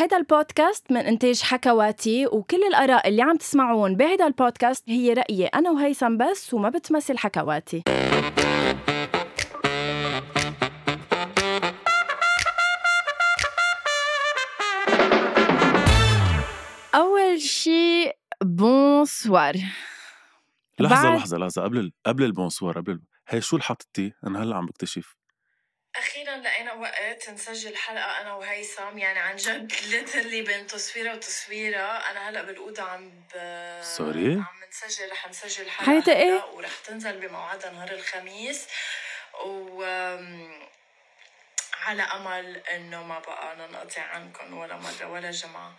هيدا البودكاست من إنتاج حكواتي وكل الآراء اللي عم تسمعون بهيدا البودكاست هي رأيي أنا وهيثم بس وما بتمثل حكواتي. أول شي بونسوار لحظة بعد- لحظة لحظة. قبل ال- قبل ال bonsoir قبل ال- هي شو اللي حطيتي؟ أنا هلأ عم بكتشف. أخيرا لقينا وقت نسجل حلقة أنا وهيثم يعني عن جد literally بين تصويرة وتصويرة أنا هلأ بالأوضة عم ب... sorry؟ عم نسجل رح نسجل حلقة حياتي؟ هلأ ورح تنزل بموعدها نهار الخميس و على أمل إنه ما بقى ننقطع عنكم ولا مره ولا جمعه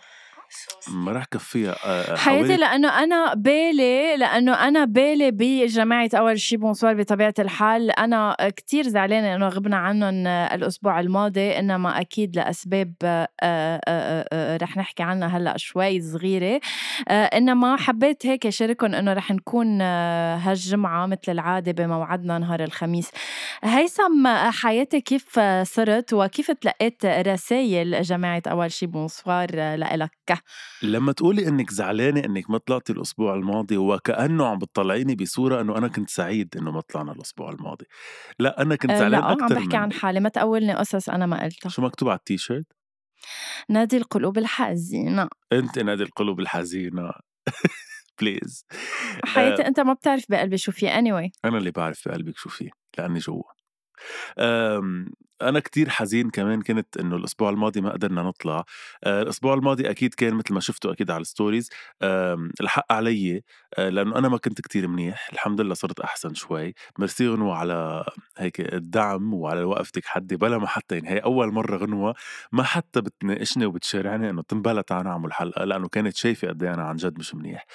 ما رح كفيها. آه، حياتي حاولت لأنه أنا بالي لأنه أنا بالي بجماعة أول شي bonsoir بطبيعة الحال. أنا كتير زعلانة إنه غبنا عنهم الأسبوع الماضي إنما أكيد لأسباب آه، آه، آه، آه، رح نحكي عنها هلأ شوي صغيرة. آه، إنما حبيت هيك شارككم إنه رح نكون آه، هالجمعة مثل العادة بموعدنا نهار الخميس. هيثم آه، حياتي كيف آه، صرت وكيف تلقيت رسائل جماعة أول شي بونسوار آه، لإلك؟ لما تقولي إنك زعلانة إنك ما طلعتي الأسبوع الماضي وكأنه عم بتطلعيني بصورة إنه أنا كنت سعيد إنه ما طلعنا الأسبوع الماضي. لا أنا كنت آه، زعلان لا عم أكثر بحكي عن حالي. ما تقولني قصص أنا ما قلتها. شو مكتوب على التيشيرت؟ نادي القلوب الحزينة. أنت نادي القلوب الحزينة. please حياتي أنت ما بتعرف بقلبي شو في anyway. أنا اللي بعرف بقلبك شو فيه لأني جوا. أنا كتير حزين كمان كنت إنه الأسبوع الماضي ما قدرنا نطلع، أه، الأسبوع الماضي أكيد كان مثل ما شفتوا أكيد على ال stories الحق علي أه، لأنه أنا ما كنت كتير منيح، الحمد لله صرت أحسن شوي، ميرسي غنوة على هيك الدعم وعلى وقفتك حدي بلا ما حتى يعني هي أول مرة غنوة ما حتى بتناقشني وبتشارعني إنه تنبلى تعال نعمل حلقة لأنه كانت شايفة قد إيه أنا عن جد مش منيح،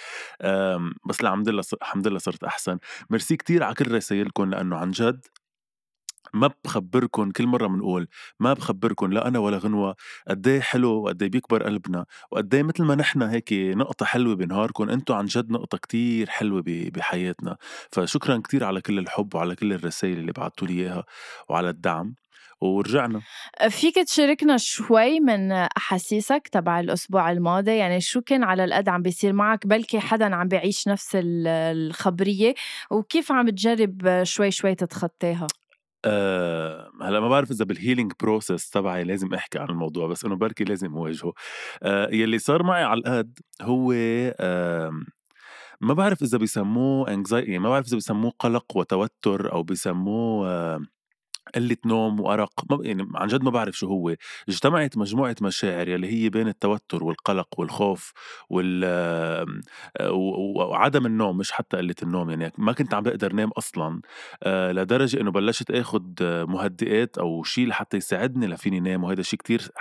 بس الحمد لله الحمد لله صرت أحسن، ميرسي كتير على كل رسايلكم لأنه عن جد ما بخبركن كل مرة بنقول ما بخبركن لا أنا ولا غنوة قد إيه حلو وقد إيه بيكبر قلبنا وقد إيه مثل ما نحن هيك نقطة حلوة بنهاركن إنتو عن جد نقطة كتير حلوة بحياتنا. فشكرا كتير على كل الحب وعلى كل الرسائل اللي بعتوا لي إياها وعلى الدعم ورجعنا. فيك تشاركنا شوي من أحاسيسك تبع الأسبوع الماضي يعني شو كان على القد عم بيصير معك؟ بلكي حدا عم بيعيش نفس ال- الخبرية وكيف عم تجرب شوي شوي تتخطاها؟ أه هلا ما بعرف إذا بال healing process تبعي لازم أحكي عن الموضوع بس إنه بركي لازم أواجهه. أه يلي صار معي على القد هو أه ما بعرف إذا بيسموه anxiety يعني ما بعرف إذا بيسموه قلق وتوتر أو بيسموه أه قلة نوم وأرق ما يعني عن جد ما بعرف شو هو. اجتمعت مجموعة مشاعر يلي هي بين التوتر والقلق والخوف وال وعدم النوم مش حتى قلة النوم يعني ما كنت عم بقدر نام أصلا آه، لدرجة إنه بلشت آخد مهدئات أو شيء لحتى يساعدني لفيني نام وهذا شيء كتير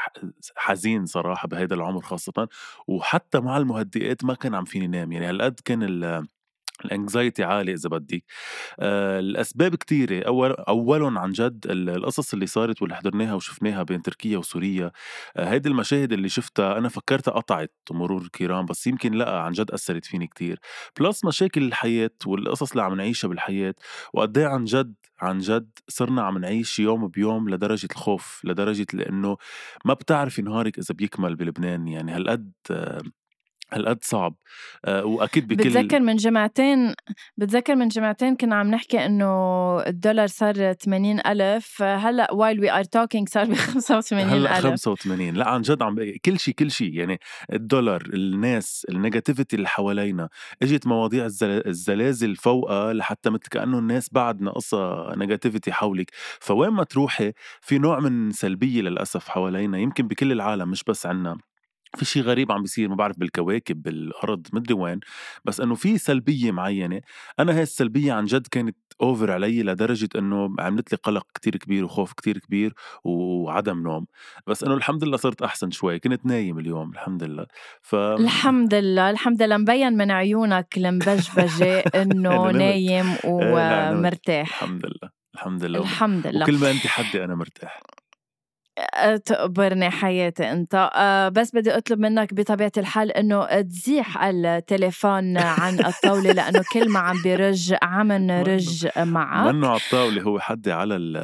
حزين صراحة بهيدا العمر خاصة وحتى مع المهدئات ما كان عم فيني نام. يعني هالقد كان ال ال anxiety عالي إذا بدك آه الأسباب كتيرة. اول أولهم عن جد ال- القصص اللي صارت واللي حضرناها وشفناها بين تركيا وسوريا. آه هيدي المشاهد اللي شفتها أنا فكرتها قطعت مرور الكرام بس يمكن لأ عن جد أثرت فيني كتير. plus مشاكل الحياة والقصص اللي عم نعيشها بالحياة وقد إيه عن جد عن جد صرنا عم نعيش يوم بيوم لدرجة الخوف لدرجة لأنه ما بتعرفي نهارك إذا بيكمل بلبنان. يعني هالقد آه هالقد صعب. آه وأكيد بكل بتذكر من جمعتين بتذكر من جمعتين كنا عم نحكي إنه الدولار صار 80 ألف هلا while we are talking صار ب 85 هلأ ألف. 85 لا عن جد عم كل شيء كل شيء يعني الدولار الناس ال negativity اللي حوالينا إجت مواضيع الزل- الزلازل فوقها لحتى مثل كأنه الناس بعد ناقصها negativity حولك. فوين ما تروحي في نوع من سلبية للأسف حوالينا يمكن بكل العالم مش بس عنا. في شيء غريب عم بيصير ما بعرف بالكواكب بالأرض مدري وين بس إنه في سلبية معينة. أنا هاي السلبية عن جد كانت over علي لدرجة إنه عملت لي قلق كتير كبير وخوف كتير كبير وعدم نوم. بس إنه الحمد لله صرت أحسن شوي كنت نايم اليوم الحمد لله. ف الحمد لله الحمد لله. مبين من عيونك المبجبجة إنه. نايم إيه،. ومرتاح. الحمد لله الحمد لله. الحمد لله. وكل ما انت حدي أنا مرتاح. تقبرني حياتي أنت أه، بس بدي أطلب منك بطبيعة الحال إنه تزيح التليفون عن الطاولة لأنه كل ما عم بيرج عم نرج معك منه على الطاولة هو حدي على ال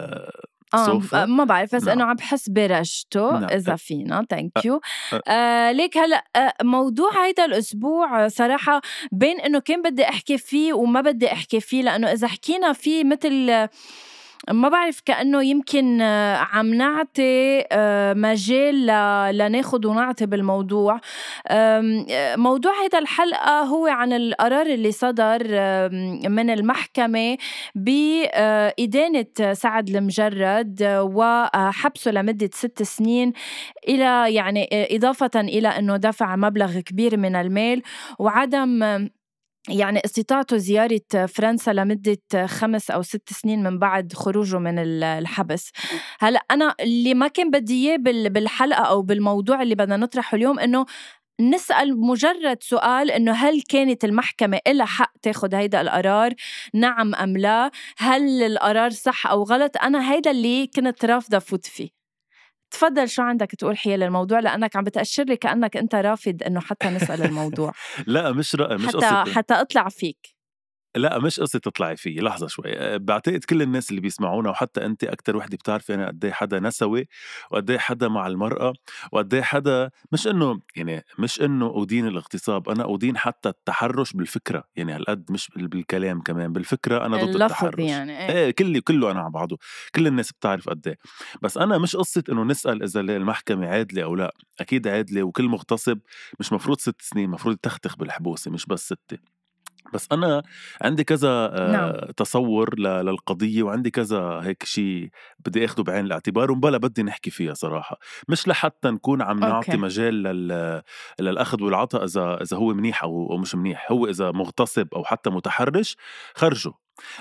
آه سوفا ما بعرف بس نعم. إنه عم بحس برجته نعم. إذا فينا thank you. آه ليك هلأ آه موضوع هيدا الأسبوع آه، صراحة بين إنه كان بدي أحكي فيه وما بدي أحكي فيه لأنه إذا حكينا فيه مثل آه، ما بعرف كأنه يمكن آه، عم نعطي آه، مجال لناخد ونعطي بالموضوع. آه، موضوع هيدا الحلقة هو عن القرار اللي صدر من المحكمة بإدانة سعد المجرد وحبسه لمدة ست سنين إلى يعني إضافة إلى أنه دفع مبلغ كبير من المال وعدم يعني استطاعته زيارة فرنسا لمدة خمس أو ست سنين من بعد خروجه من ال- الحبس. هلأ أنا اللي ما كان بدي إياه بال- بالحلقة أو بالموضوع اللي بدنا نطرحه اليوم إنه نسأل مجرد سؤال إنه هل كانت المحكمة إلها حق تاخد هيدا القرار؟ نعم أم لا؟ هل القرار صح أو غلط؟ أنا هيدا اللي كنت رافضة فوت فيه. تفضل شو عندك تقول حيال للموضوع؟ لأنك عم بتأشر لي كأنك أنت رافض إنه حتى نسأل الموضوع. لا مش رأي مش حتى قصة حتى أطلع فيك. لا مش قصة تطلعي فيه لحظة شوي. أه، بعتقد كل الناس اللي بيسمعونا وحتى أنت أكتر وحدة بتعرفي أنا قد إيه حدا نسوي وقد إيه حدا مع المرأة وقد إيه حدا مش إنه يعني مش إنه أدين الاغتصاب أنا أدين حتى التحرش بالفكرة يعني هالقد مش بال- بالكلام كمان بالفكرة أنا ضد التحرش. يعني إيه. إيه كله كله أنا على بعضه كل الناس بتعرف قد بس أنا مش قصة إنه نسأل إذا المحكمة عادلة أو لا أكيد عادلة وكل مغتصب مش مفروض ست سنين مفروض يتختخ بالحبوسة مش بس ستة. بس أنا عندي كذا آه نعم. تصور ل- للقضية وعندي كذا هيك شيء بدي آخده بعين الاعتبار ومبلا بدي نحكي فيها صراحة مش لحتى نكون عم نعطي أوكي. مجال لل... للأخذ والعطاء إذا إذا هو منيح أو مش منيح هو إذا مغتصب أو حتى متحرش خرجه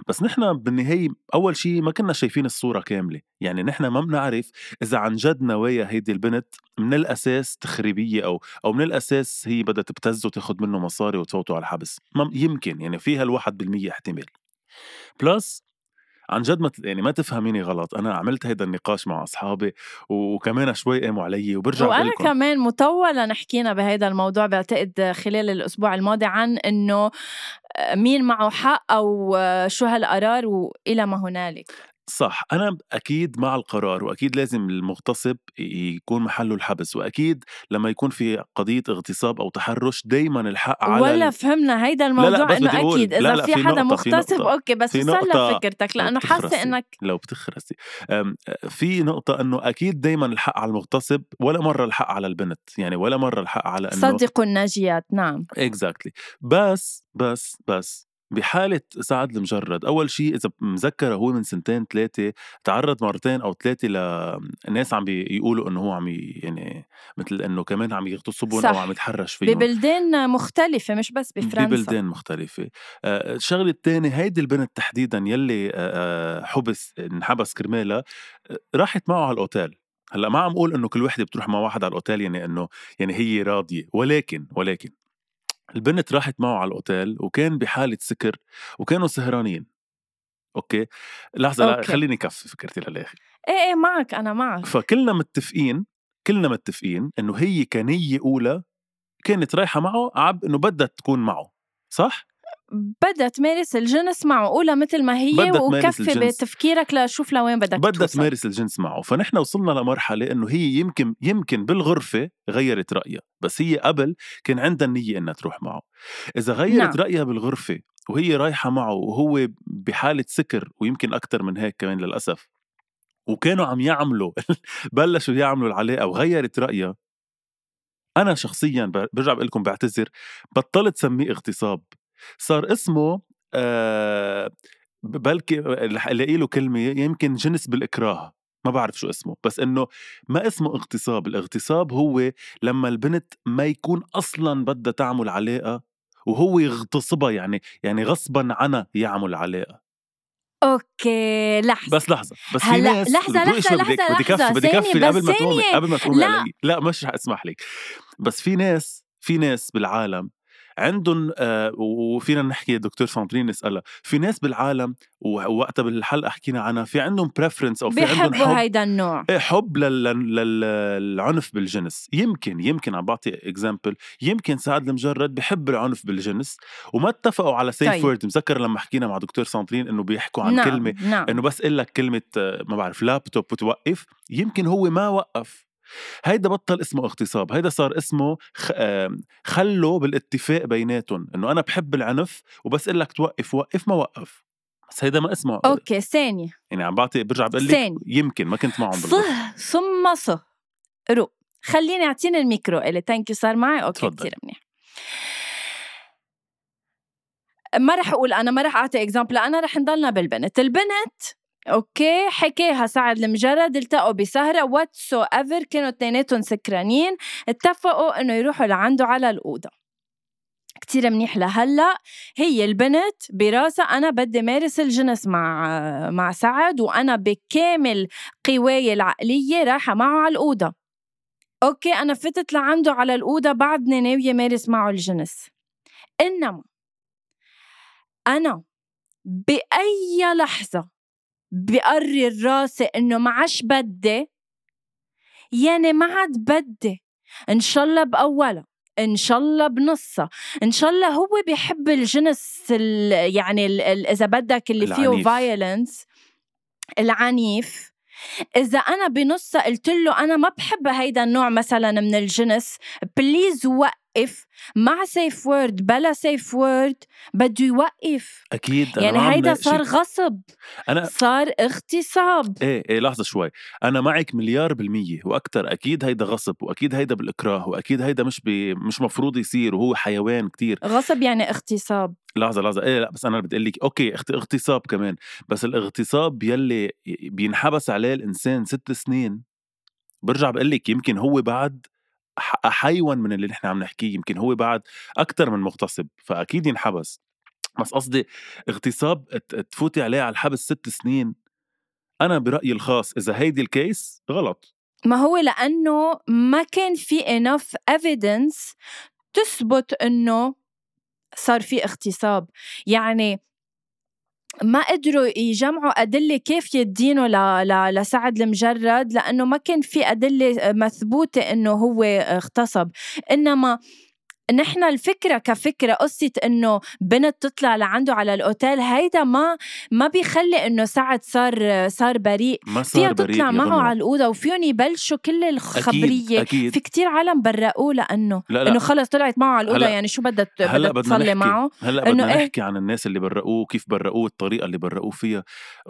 بس نحن بالنهاية أول شيء ما كنا شايفين الصورة كاملة يعني نحن ما بنعرف إذا عن جد نوايا هيدي البنت من الأساس تخريبية أو أو من الأساس هي بدها تبتزه وتاخد منه مصاري وتفوته على الحبس. ما يمكن يعني فيها الواحد بالمية احتمال. بلس عن جد ما يعني ما تفهميني غلط أنا عملت هيدا النقاش مع أصحابي وكمان شوي قاموا علي وبرجع وأنا كمان مطولا حكينا بهذا الموضوع بعتقد خلال الأسبوع الماضي عن إنه مين معه حق أو شو هالقرار والى ما هنالك. صح أنا أكيد مع القرار وأكيد لازم المغتصب يكون محله الحبس وأكيد لما يكون في قضية اغتصاب أو تحرش دايما الحق على ولا ال- فهمنا هيدا الموضوع بس بدي انه أكيد لا، إذا لا، في في حدا مغتصب. okay بس لفكرتك لو لأنه حاسة إنك لو بتخرسي في نقطة أنه أكيد دايما الحق على المغتصب ولا مرة الحق على البنت يعني ولا مرة الحق على أنه صدقوا الناجيات نعم exactly بس بس بس بحالة سعد المجرد. أول شيء إذا مذكر هو من سنتين ثلاثة تعرض مرتين أو ثلاثة لناس عم بيقولوا إنه هو عم يعني مثل إنه كمان عم يغتصبهم أو. عم يتحرش فيهم. ببلدان مختلفة مش بس بفرنسا. ببلدان مختلفة. آه، الشغلة الثانية هيدي البنت تحديدا يلي آه، آه، حبس انحبس كرمالها راحت معه على الأوتيل. هلأ ما عم أقول إنه كل وحدة بتروح مع واحد على الأوتيل يعني إنه يعني هي راضية. ولكن ولكن البنت راحت معه على الأوتيل وكان بحالة سكر وكانوا سهرانين. okay؟ لحظة لا okay. خليني كفي فكرتي للآخر. إيه إيه معك أنا معك. فكلنا متفقين كلنا متفقين إنه هي كنية أولى كانت رايحة معه عب إنه بدها تكون معه صح؟ بدها تمارس الجنس معه قولها مثل ما هي وكفي. بتفكيرك لشوف لوين بدك بدها. تمارس الجنس معه فنحن وصلنا لمرحلة إنه هي يمكن يمكن بالغرفة غيرت رأيها بس هي قبل كان عندها النية إنها تروح معه إذا غيرت نعم. رأيها بالغرفة وهي رايحة معه وهو بحالة سكر ويمكن أكتر من هيك كمان للأسف وكانوا عم يعملوا بلشوا يعملوا العلاقة وغيرت رأيها أنا شخصيا برجع بقول لكم بعتذر بطلت سميه اغتصاب صار اسمه آه بلكي ألاقي له كلمة يمكن جنس بالإكراه. ما بعرف شو اسمه بس إنه ما اسمه اغتصاب. الاغتصاب هو لما البنت ما يكون أصلا بدها تعمل علاقة وهو يغتصبها يعني يعني غصبا عنها يعمل علاقة. okay لحظة. بس لحظة بس في هلا ناس لحظة، بدي- لحظة، بدي- كفي بدي كفي قبل ما تقومي. قبل ما تقومي لا. لا مش رح أسمح لك. بس في ناس في ناس بالعالم عندهم آه وفينا نحكي دكتور ساندرين نسألها في ناس بالعالم ووقتها بالحلقة حكينا عنها في عندهم preference أو في عندهم حب هيدا النوع إيه حب للعنف بالجنس يمكن يمكن عم بعطي example يمكن سعد لمجرد بحب العنف بالجنس وما اتفقوا على safe طيب. word مذكر لما حكينا مع دكتور ساندرين إنه بيحكوا عن نعم. كلمة نعم. إنه بس أقول لك كلمة آه، ما بعرف لابتوب وتوقف يمكن هو ما وقف هيدا بطل اسمه اغتصاب هيدا صار اسمه خلل بالاتفاق بيناتهم إنه أنا بحب العنف وبس إقول لك توقف وقف ما وقف. بس هيدا ما اسمه. okay ثانية. يعني عم بعطي برجع بقول لك يمكن ما كنت معهم بالضبط صه ثم صه. رو خليني أعطيني الميكرو إلي. thank you صار معي؟ okay كثير منيح. ما رح أقول أنا ما رح أعطي example أنا رح نضلنا بالبنت. البنت okay حكاها سعد لمجرد التقوا بسهرة whatsoever كانوا اثنيناتهم سكرانين اتفقوا إنه يروحوا لعنده على الأوضة. كتير منيح لهلأ. هي البنت براسها أنا بدي مارس الجنس مع مع سعد وأنا بكامل قواي العقلية رايحة معه على الأوضة. أوكي أنا فتت لعنده على الأوضة بعدني ناوية مارس معه الجنس. إنما أنا بأي لحظة بقرر راسي إنه ما عادش بدي. يعني ما عاد بدي. إن شاء الله بأولها إن شاء الله بنصها. إن شاء الله هو بيحب الجنس ال يعني ال ال إذا بدك اللي العنيف. فيه violence العنيف. إذا أنا بنصها قلت له أنا ما بحب هيدا النوع مثلا من الجنس please وقف يوقف مع safe word بلا safe word بده يوقف. أكيد يعني هيدا صار غصب. أنا صار اغتصاب. إيه إيه لحظة شوي. أنا معك مليار بالمية وأكثر أكيد هيدا غصب وأكيد هيدا بالإكراه وأكيد هيدا مش بي مش مفروض يصير وهو حيوان كتير. غصب يعني اغتصاب. لحظة لحظة. إيه لا بس أنا بدي أقول لك okay اغتصاب كمان. بس الاغتصاب يلي بينحبس عليه الإنسان ست سنين برجع بقول لك يمكن هو بعد احيون من اللي نحن عم نحكيه يمكن هو بعد أكثر من مغتصب فأكيد ينحبس. بس قصدي اغتصاب تفوتي عليه على الحبس ست سنين أنا برأيي الخاص إذا هيدي الكيس غلط. ما هو لأنه ما كان في enough evidence تثبت إنه صار في اغتصاب. يعني ما قدروا يجمعوا أدلة كافية تدينه ل... ل... لسعد المجرد لأنه ما كان في أدلة مثبوتة إنه هو اغتصب. إنما نحن الفكرة كفكرة قصة إنه بنت تطلع لعنده على الأوتيل هيدا ما ما بيخلي إنه سعد صار صار بريء ما صار فيها بريء تطلع معه على الأوضة وفيهم يبلشوا كل الخبرية أكيد. أكيد. في كتير عالم برقوه لأنه لا لا. إنه خلص طلعت معه على الأوضة يعني شو بدها بدها تصلي معه هلأ بدنا إيه؟ نحكي عن الناس اللي برقوه وكيف برقوه الطريقة اللي برقوه فيها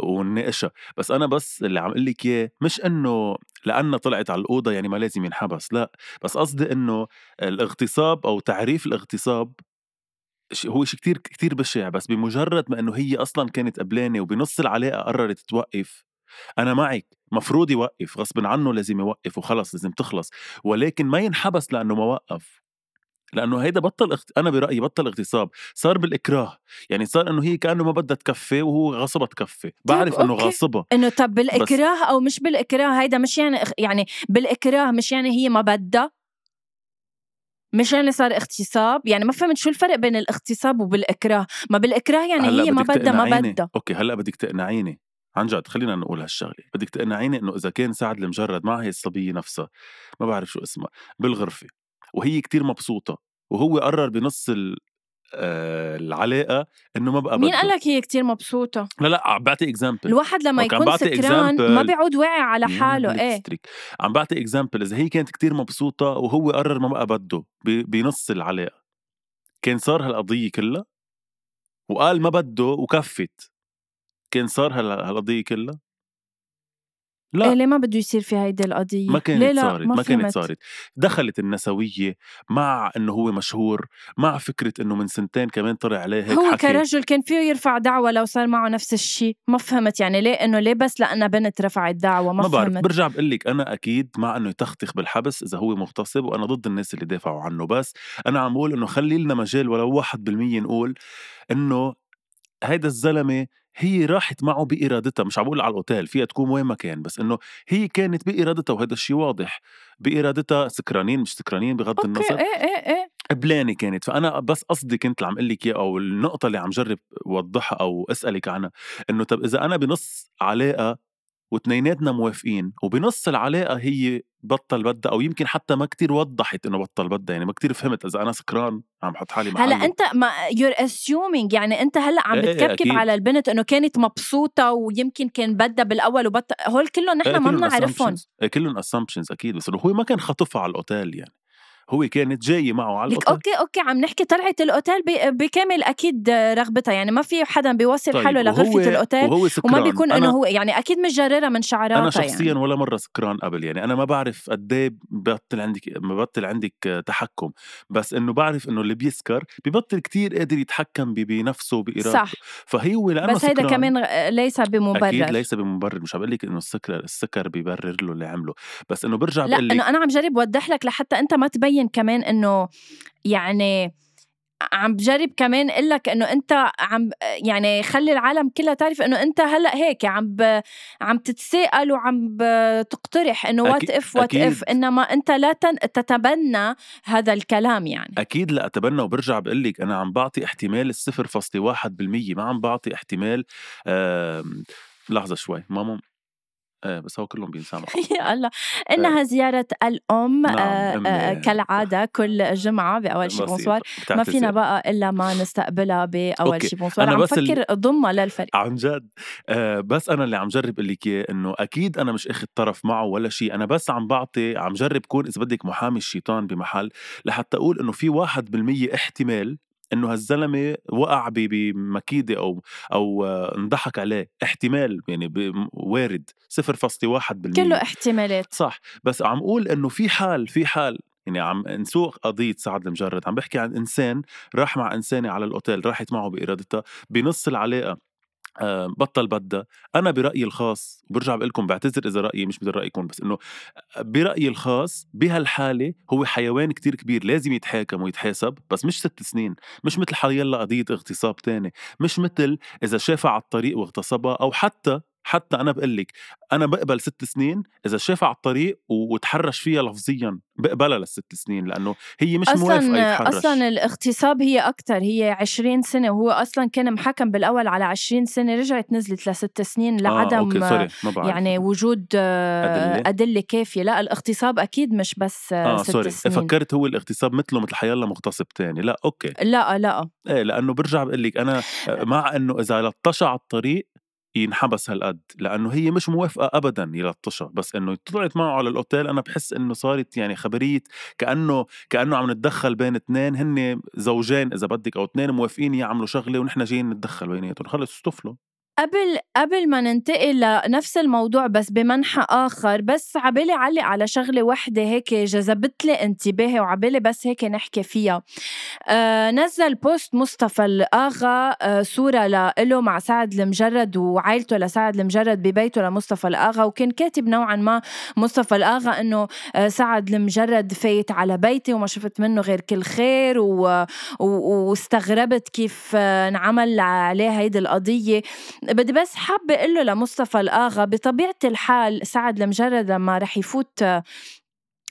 ونناقشها بس أنا بس اللي عم أقول لك إياه مش إنه لأنها طلعت على الأوضة يعني ما لازم ينحبس لا بس قصدي إنه الاغتصاب أو تعريف الاغتصاب هو شيء كتير كتير بشع بس بمجرد ما إنه هي أصلا كانت قبلانه وبنص العلاقة قررت توقف أنا معك مفروض يوقف غصب عنه لازم يوقف وخلص لازم تخلص ولكن ما ينحبس لأنه ما وقف. لأنه هيدا بطل اخت... أنا برأيي بطل اغتصاب صار بالإكراه يعني صار إنه هي كأنه ما بدها تكفي وهو غصبها تكفي بعرف إنه غاصبها. إنه طب بالإكراه أو مش بالإكراه هيدا مش يعني يعني بالإكراه مش يعني هي ما بدها؟ مش يعني صار اغتصاب؟ يعني ما فهمت شو الفرق بين الاغتصاب وبالإكراه؟ ما بالإكراه يعني هي ما بدها ما بدها. أوكي هلأ بدك تقنعيني. عن جد خلينا نقول هالشغلة بدك تقنعيني إنه إذا كان سعد المجرد مع هي الصبية نفسها ما بعرف شو اسمها بالغرفة. وهي كتير مبسوطة وهو قرر بنص آه، العلاقة إنه ما بقى مين قال لك هي كتير مبسوطة؟ لا لا عم بعطي example الواحد لما يكون سكران ما بيعود واعي على حاله إيه؟ عم بعطي example إذا هي كانت كتير مبسوطة وهو قرر ما بقى بده بنص العلاقة. كان صار هالقضية كلها؟ وقال ما بده وكفت. كان صار هالقضية كلها؟ لا. إيه ليه ما بده يصير في هيدي القضية؟ ما كانت ليه لا؟ صارت ما, ما كانت صارت. دخلت النسوية مع إنه هو مشهور مع فكرة إنه من سنتين كمان طلع عليه هيك هو حكي. كرجل كان فيه يرفع دعوة لو صار معه نفس الشيء. ما فهمت يعني ليه إنه ليه بس لأنها بنت رفعت دعوة؟ ما, ما بعرف فهمت. برجع بقول لك أنا أكيد مع إنه يتختخ بالحبس إذا هو مغتصب وأنا ضد الناس اللي دافعوا عنه. بس أنا عم بقول إنه خلي لنا مجال ولو 1% نقول إنه هيدا الزلمة هي راحت معه بإرادتها مش عم بقول على الأوتيل فيها تكون وين ما كان بس إنه هي كانت بإرادتها وهذا الشيء واضح بإرادتها سكرانين مش سكرانين بغض okay النظر إيه إيه إيه. قبلانة كانت. فأنا بس قصدي كنت اللي عم أقول لك إياه أو النقطة اللي عم جرب وضحها أو أسألك عنها إنه طب إذا أنا بنص علاقة واثنيناتنا موافقين وبنص العلاقة هي بطل بدها أو يمكن حتى ما كتير وضحت إنه بطل بدها يعني ما كتير فهمت إذا أنا سكران عم بحط حالي محله هلا أنت ما you're assuming يعني أنت هلأ عم إيه إيه بتكبكب أكيد. على البنت إنه كانت مبسوطة ويمكن كان بدها بالأول وبطل هول كلهم نحن ما بنعرفهم. إيه كلهم assumptions أكيد بس هو ما كان خاطفها على الأوتيل يعني. هو كانت جاية معه على لك الاوتيل okay okay عم نحكي طلعت الأوتيل ب- بكامل أكيد رغبتها يعني ما في حدا بيوصل طيب حاله لغرفه وهو- الأوتيل وهو سكران. وما بيكون أنا- انه هو يعني أكيد مش جررها من شعراتها أنا شخصيا يعني. ولا مرة سكران قبل يعني أنا ما بعرف قد إيه ببطل عندك ببطل عندك تحكم بس إنه بعرف إنه اللي بيسكر ببطل كتير قادر يتحكم بنفسه وبإرادته. صح. فهي لأنه بس هيدا كمان ليس بمبرر. أكيد ليس بمبرر مش عم بقول لك إنه السكر السكر بيبرر له اللي عمله بس إنه برجع لا بقول لك إنه أنا عم جرب وضح لك لحتى أنت ما تبين كمان إنه يعني عم بجرب كمان أقول لك إنه أنت عم يعني خلي العالم كلها تعرف إنه أنت هلأ هيك عم ب... عم تتساءل وعم بتقترح إنه what if what if. إنما أنت لا تن... تتبنى هذا الكلام يعني أكيد لا أتبنى وبرجع بقول لك أنا عم بعطي احتمال الصفر فاصلة واحد بالمية ما عم بعطي احتمال آم، لحظة شوي ماما إيه بس هو كلهم بينسامحوا يا الله إنها زيارة الأم نعم، آه،. آه، كالعادة كل جمعة بأول شي. bonsoir ما. فينا بقى إلا ما نستقبلها بأول. شي bonsoir عم بس ال- فكر اضمها للفريق عن جد آه بس أنا اللي عم جرب أقول لك إنه أكيد أنا مش أخذ طرف معه ولا شيء أنا بس عم بعطي عم جرب كون إذا بدك محامي الشيطان بمحل لحتى أقول إنه في واحد بالمية احتمال إنه هالزلمة وقع بمكيدة أو أو انضحك عليه احتمال يعني وارد 0.1% كله احتمالات. صح بس عم أقول إنه في حال في حال يعني عم نسوق قضية سعد المجرد عم بحكي عن إنسان راح مع إنسانة على الأوتيل راحت معه بإرادتها بنص العلاقة بطل بدها أنا برأيي الخاص برجع بقول لكم بعتذر إذا رأيي مش مثل رأيكم بس إنه برأيي الخاص بهالحالة هو حيوان كتير كبير لازم يتحاكم ويتحاسب بس مش ست سنين. مش مثل حيلا قضية اغتصاب تاني. مش مثل إذا شافها على الطريق واغتصبها أو حتى حتى أنا بقول لك أنا بقبل ست سنين إذا شافها على الطريق وتحرش فيها لفظيا بقبلها للست سنين لأنه هي مش موافقة أصلا يتحرش. أصلا الاغتصاب هي أكثر هي 20 سنة وهو أصلا كان محكم بالأول على 20 سنة رجعت نزلت لست سنين آه، لعدم okay sorry ما بعرف. يعني وجود آه، أدلة؟ أدلة كافية. لا الاغتصاب أكيد مش بس آه آه ست sorry سنين. فكرت هو الاغتصاب مثله مثل حيلا مغتصب تاني. لا أوكي. لا لا إيه لأنه برجع بقول لك أنا مع إنه إذا لطشها على الطريق ينحبس هالقد لأنه هي مش موافقة ابدا يلطشها بس إنه طلعت معه على الأوتيل أنا بحس إنه صارت يعني خبريه كأنه كأنه عم نتدخل بين اثنين هن زوجين إذا بدك أو اثنين موافقين يعملوا شغلة ونحن جايين نتدخل بيناتهم خلص استفلوا. قبل قبل ما ننتقل لنفس الموضوع بس بمنحى آخر بس عبالي علق على شغلة وحدة هيك جذبت لي انتباهي وعبالي بس هيك نحكي فيها آه نزل post مصطفى الآغا آه صورة له مع سعد المجرد وعائلته لسعد المجرد ببيته لمصطفى الآغا وكان كاتب نوعا ما مصطفى الآغا إنه آه سعد المجرد فايت على بيتي وما شفت منه غير كل خير. واستغربت كيف آه انعمل عليه هيدي القضية بدي بس حابة أقول له لمصطفى الآغا بطبيعة الحال سعد لمجرد لما رح يفوت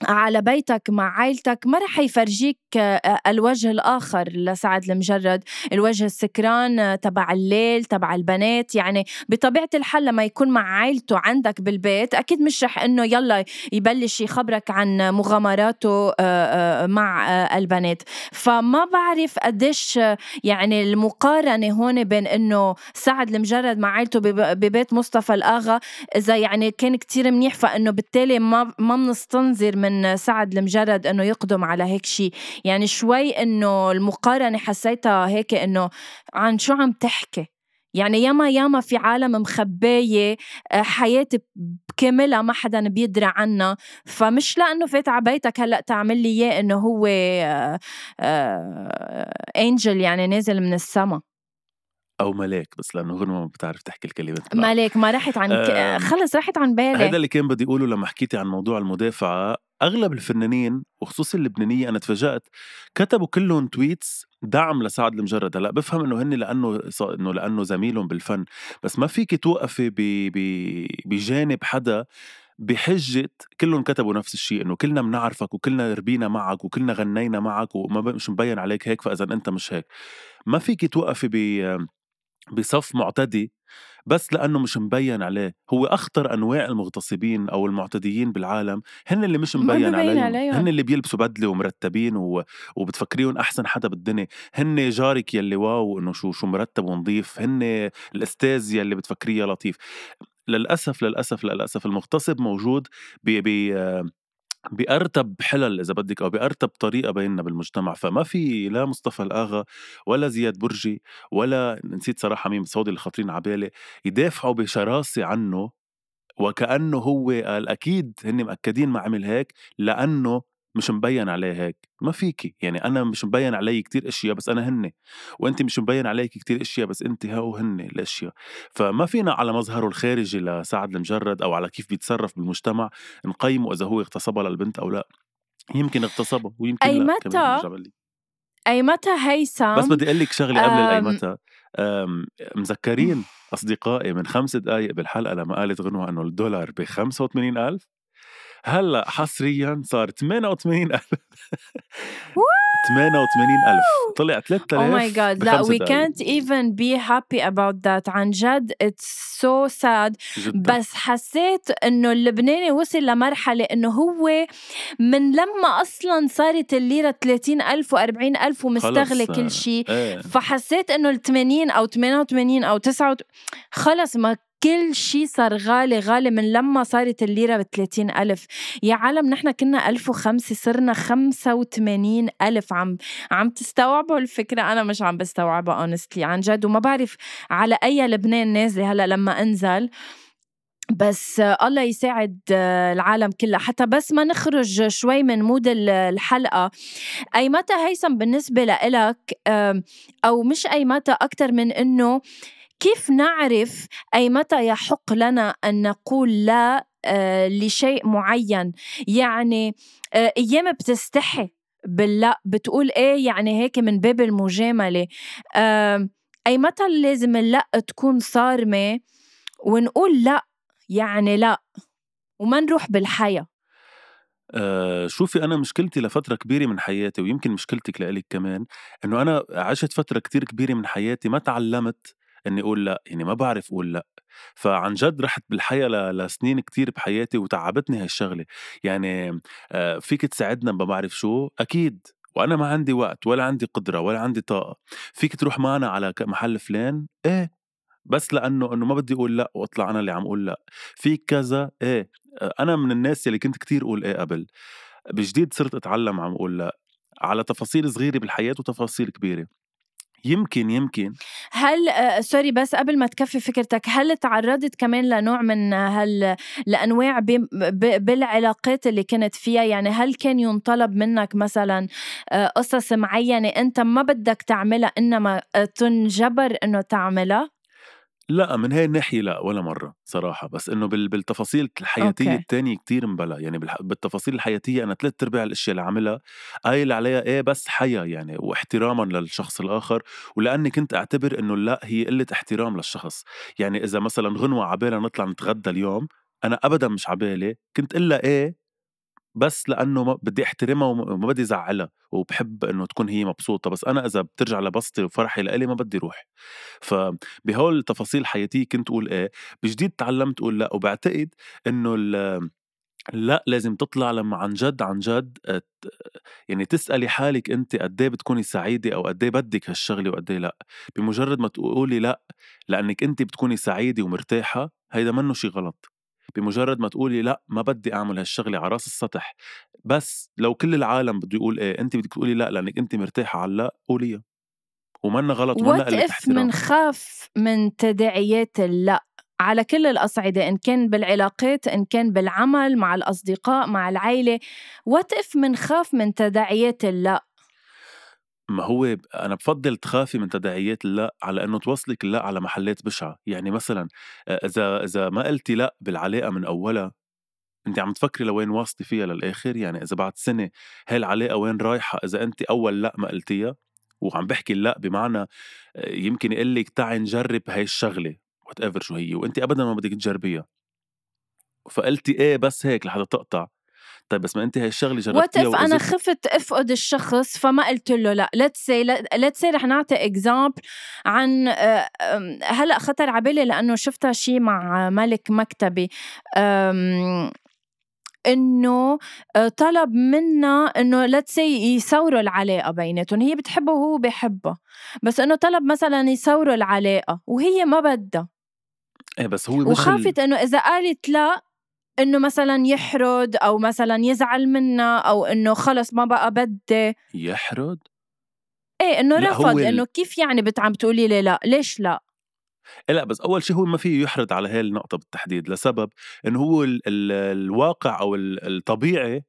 على بيتك مع عائلتك ما رح يفرجيك آه، الوجه الآخر لسعد المجرد. الوجه السكران آه، تبع الليل تبع البنات. يعني بطبيعة الحال لما يكون مع عائلته عندك بالبيت أكيد مش رح إنه يلا يبلش يخبرك عن مغامراته آه، آه، مع آه، البنات. فما بعرف قديش آه، يعني المقارنة هون بين إنه سعد المجرد مع عائلته بب- ببيت مصطفى الآغا إذا يعني كان كتير منيح فإنه بالتالي ما ما بنستنظر من سعد المجرد إنه يقدم على هيك شيء يعني شوي إنه المقارنة حسيتها هيك إنه عن شو عم تحكي؟ يعني ياما ياما في عالم مخباية آه، حياة بكاملها ما حدا بيدري عنها. فمش لأنه فات على بيتك هلأ تعمل لي إياه إنه هو آه، آه، انجل يعني نازل من السما. أو ملاك بس لأنه غنوه ما بتعرف تحكي الكلمات بالعربي. مالك ما راحت عن آم، خلص راحت عن بالي اللي كان بدي أقوله لما حكيتي عن موضوع المدافعة. أغلب الفنانين وخصوصا اللبنانية أنا تفاجأت كتبوا كلهم تويتس دعم لسعد المجرد. هلأ بفهم إنه هن لأنه إنه لأنه زميلهم بالفن. بس ما فيك توقفي ب... ب... بجانب حدا بحجة كلهم كتبوا نفس الشيء إنه كلنا بنعرفك وكلنا ربينا معك وكلنا غنينا معك وما مش مبين عليك هيك فإذا أنت مش هيك. ما فيك توقفي ب بصف معتدي بس لأنه مش مبين عليه هو أخطر أنواع المغتصبين أو المعتديين بالعالم هن اللي مش مبين ببين عليهم. عليهم. هن اللي بيلبسوا بدلة ومرتبين و... وبتفكريهم أحسن حدا بالدنيا هن جارك يلي واو إنه شو شو مرتب ونظيف هن الأستاذ يلي بتفكريه لطيف للأسف للأسف للأسف المغتصب موجود ب ب بأرتب حلل إذا بدك أو بأرتب طريقة بيننا بالمجتمع. فما في لا مصطفى الآغا ولا زياد برجي ولا نسيت صراحة مين سعودي اللي خاطرين عبالي يدافعوا بشراسة عنه وكأنه هو قال أكيد هن مأكدين ما عمل هيك لأنه مش مبين عليه هيك ما فيكي يعني أنا مش مبين علي كتير أشياء بس أنا هن وأنت مش مبين عليك كتير أشياء بس أنت هو هن الأشياء. فما فينا على مظهره الخارجي لسعد المجرد أو على كيف بيتصرف بالمجتمع نقيمه إذا هو اغتصبها للبنت أو لأ. يمكن اغتصبها ويمكن أي لأ متى. أي متى هيثم؟ بس بدي أقول لك شغلة قبل أم، الايمتى أم، مذكرين أصدقائي من خمس دقائق بالحلقة لما قالت غنوة إنه الدولار ب 85000 هلأ حصريا صار 88000 88000 طلع 3000 Oh my god. لأ دقايق. can't even be happy about that. عن جد so sad. جدا. بس حسيت إنه اللبناني وصل لمرحلة إنه هو من لما أصلا صارت الليرة 30 ألف و40 ألف ومستغلة خلص، كل شيء. إيه. فحسيت إنه ال 80 أو 88 أو 9 خلص ما كل شيء صار غالي غالي من لما صارت الليرة ب 30 ألف. يا عالم نحن كنا 1005 صرنا 85 ألف. عم عم تستوعبوا الفكرة؟ أنا مش عم بستوعبها honestly. عن جد وما بعرف على أي لبنان نازلة هلأ لما أنزل. بس الله يساعد العالم كلها. حتى بس ما نخرج شوي من مود ال- الحلقة. أي متى هيثم بالنسبة لإلك؟ أو مش أي متى أكتر من إنه كيف نعرف أي متى يحق لنا أن نقول لا آه، لشيء معين؟ يعني آه، أيام بتستحي باللا بتقول إيه؟ يعني هيك من باب المجاملة. أي متى لازم اللأ تكون صارمة ونقول لا يعني لا وما نروح بالحياة؟ آه شوفي أنا مشكلتي لفترة كبيرة من حياتي ويمكن مشكلتك لإلك كمان إنه أنا عشت فترة كتير كبيرة من حياتي ما تعلمت إني أقول لأ يعني ما بعرف أقول لأ. فعن جد رحت بالحياة لسنين كتير بحياتي وتعبتني هالشغلة يعني آه فيك تساعدنا ما بعرف شو؟ أكيد. وأنا ما عندي وقت ولا عندي قدرة ولا عندي طاقة. فيك تروح معنا على محل فلان؟ إيه. بس لأنه إنه ما بدي أقول لأ وأطلع أنا اللي عم أقول لأ. فيك كذا؟ إيه. آه، أنا من الناس اللي كنت كتير أقول إيه قبل. بجديد صرت أتعلم عم أقول لأ. على تفاصيل صغيرة بالحياة وتفاصيل كبيرة. يمكن يمكن. هل آه، سوري بس قبل ما تكفي فكرتك هل تعرضت كمان لنوع من هال لأنواع ب- ب- بالعلاقات اللي كنت فيها؟ يعني هل كان ينطلب منك مثلا آه، قصص معينة أنت ما بدك تعملها إنما تنجبر إنه تعملها؟ لأ من هاي الناحية لأ ولا مرة صراحة بس بال- بالتفاصيل الحياتية أوكي. التانية كتير مبلا يعني بالح- بالتفاصيل الحياتية أنا ثلاث أرباع الأشياء اللي عاملها قايل عليها إيه بس حيا يعني واحتراما للشخص الآخر ولأني كنت أعتبر إنه لأ هي قلة احترام للشخص يعني إذا مثلا غنوة عبالنا نطلع نتغدى اليوم أنا ابدا مش عبالي كنت إلا إيه بس لأنه بدي أحترمها وما بدي زعلها وبحب إنه تكون هي مبسوطة بس أنا إذا بترجع لبسطي وفرحي لإلي ما بدي روح. فبهول التفاصيل الحياتيه كنت أقول إيه بجديد تعلمت أقول لأ وبعتقد إنه لأ لازم تطلع لما عن جد عن جد ت- يعني تسألي حالك انت قد إيه بتكوني سعيدة أو قد إيه بدك هالشغلة وقد إيه لأ. بمجرد ما تقولي لأ لأنك انت بتكوني سعيدة ومرتاحة هيدا منه شي غلط. بمجرد ما تقولي لأ ما بدي أعمل هالشغلة على رأس السطح. بس لو كل العالم بده يقول إيه انت بدك تقولي لأ لأنك انت مرتاحة على لا قوليها. ومنا غلط ومنا أوف احترام. منخاف من تداعيات اللأ؟ على كل الأصعدة إن كان بالعلاقات إن كان بالعمل مع الأصدقاء مع العائلة what if منخاف من تداعيات اللأ؟ ما هو أنا بفضل تخافي من تداعيات اللا على إنه توصلك اللا على محلات بشعة. يعني مثلا إذا إذا ما قلتي لا بالعلاقة من أولها انت عم تفكري لوين واصلي فيها للآخر؟ يعني إذا بعد سنة هاي العلاقة وين رايحة؟ إذا انت أول لا ما قلتيها وعم بحكي لا بمعنى يمكن يقول لك تعي نجرب هاي الشغلة whatever شو هي وانت ابدا ما بدك تجربيها. فقلتي إيه بس هيك لحتى تقطع. طيب بس ما أنت هاي الشغلة جربتيها what أنا خفت أفقد الشخص فما قلت له لا؟ let's say let's say رح نعطي example عن هلأ خطر على بالي لأنه شفتها شيء مع ملك مكتبي. إنه آه، طلب منا إنه let's say يصوروا العلاقة بيناتهم. هي بتحبه وهو بحبها بس إنه طلب مثلا يصوروا العلاقة وهي ما بدها. إيه بس هو وخافت إنه إذا قالت لا إنه مثلا يحرد أو مثلا يزعل منا أو إنه خلص ما بقى بدي. يحرد؟ إيه إنه رفض إنه كيف يعني بت عم تقولي لي لا؟ ليش لا؟ إيه لا بس أول شيء هو ما فيه يحرد على هاي النقطة بالتحديد لسبب إنه هو ال ال الواقع أو الطبيعي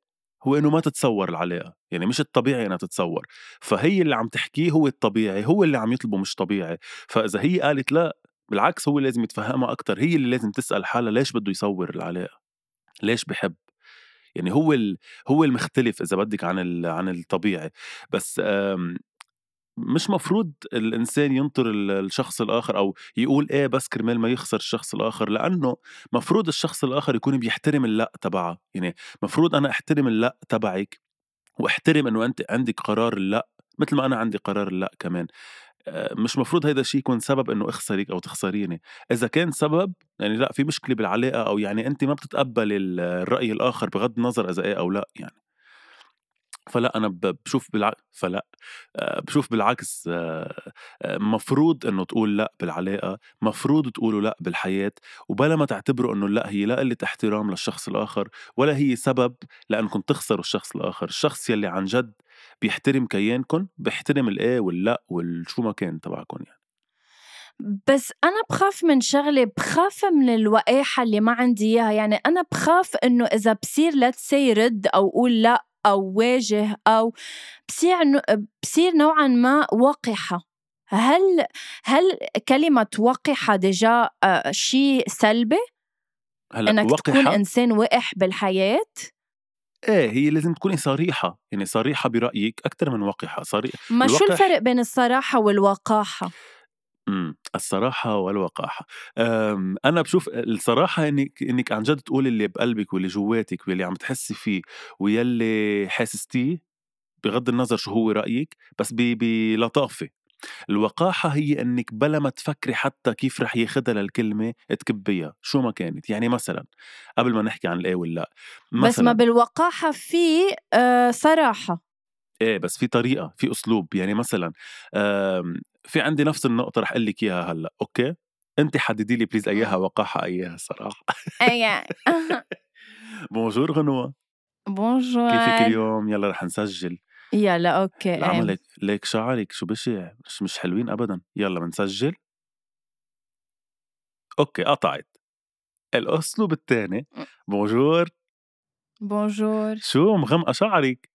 هو إنه ما تتصور العلاقة. يعني مش الطبيعي إنها تتصور. فهي اللي عم تحكيه هو الطبيعي هو اللي عم يطلبه مش طبيعي. فإذا هي قالت لا بالعكس هو لازم يتفهمها أكثر هي اللي لازم تسأل حالها ليش بده يصور العلاقة. ليش بحب؟ يعني هو هو المختلف إذا بدك عن عن الطبيعي. بس آمم، مش مفروض الإنسان ينطر الشخص الآخر أو يقول إيه بس كرمال ما يخسر الشخص الآخر لأنه مفروض الشخص الآخر يكون بيحترم اللأ تبعه. يعني مفروض أنا أحترم اللأ تبعك وأحترم إنه أنت عندك قرار اللأ مثل ما أنا عندي قرار اللأ كمان. مش مفروض هيدا الشيء يكون سبب إنه اخسرك أو تخسريني. إذا كان سبب يعني لأ في مشكلة بالعلاقة أو يعني انت ما بتتقبل الرأي الآخر بغض النظر إذا إيه أو لأ يعني. فلأ أنا بشوف بالع... فلأ آه، بشوف بالعكس آه، مفروض إنه تقول لأ بالعلاقة مفروض تقولوا لأ بالحياة وبلا ما تعتبروا إنه لأ هي لا قلة احترام للشخص الآخر ولا هي سبب لأنكم تخسروا الشخص الآخر. الشخص يلي عن جد بيحترم كيانكم بيحترم الايه واللا والشو ما كان تبعكم يعني. بس أنا بخاف من شغلة بخاف من الوقاحة اللي ما عندي إياها. يعني أنا بخاف إنه إذا بصير لا تسي رد أو قول لأ أو واجه أو بصير بصير نوعا ما وقحة. هل هل كلمة وقحة ديجا آه، شيء سلبي؟ هلأ إنك وقحة؟ تكون إنسان وقح بالحياة؟ إيه هي لازم تكوني صريحة يعني صريحة برأيك أكثر من وقحة صريح ما شو الفرق بين الصراحة والوقاحة؟ امم الصراحة والوقاحة أنا بشوف الصراحة إنك إنك عن جد تقولي اللي بقلبك واللي جواتك واللي عم تحسي فيه ويلي حاسستيه بغض النظر شو هو رأيك بس بلطافة الوقاحة هي إنك بلا ما تفكري حتى كيف رح ياخدها للكلمة تكبيها شو ما كانت. يعني مثلا قبل ما نحكي عن الإيه واللأ مثلا بس ما بالوقاحة في آه صراحة. إيه بس في طريقة في أسلوب. يعني مثلا في عندي نفس النقطة رح أقول لك إياها هلأ. okay؟ انت حددي لي please أياها وقاحة أياها الصراحة اي bonjour غنوة bonjour كيفك اليوم؟ يلا رح نسجل. يلا okay العمل ليك ليك شعرك شو بشع مش مش حلوين ابدا. يلا بنسجل okay قطعت. الأسلوب الثاني. بونجور. بونجور. شو مغمقة شعرك؟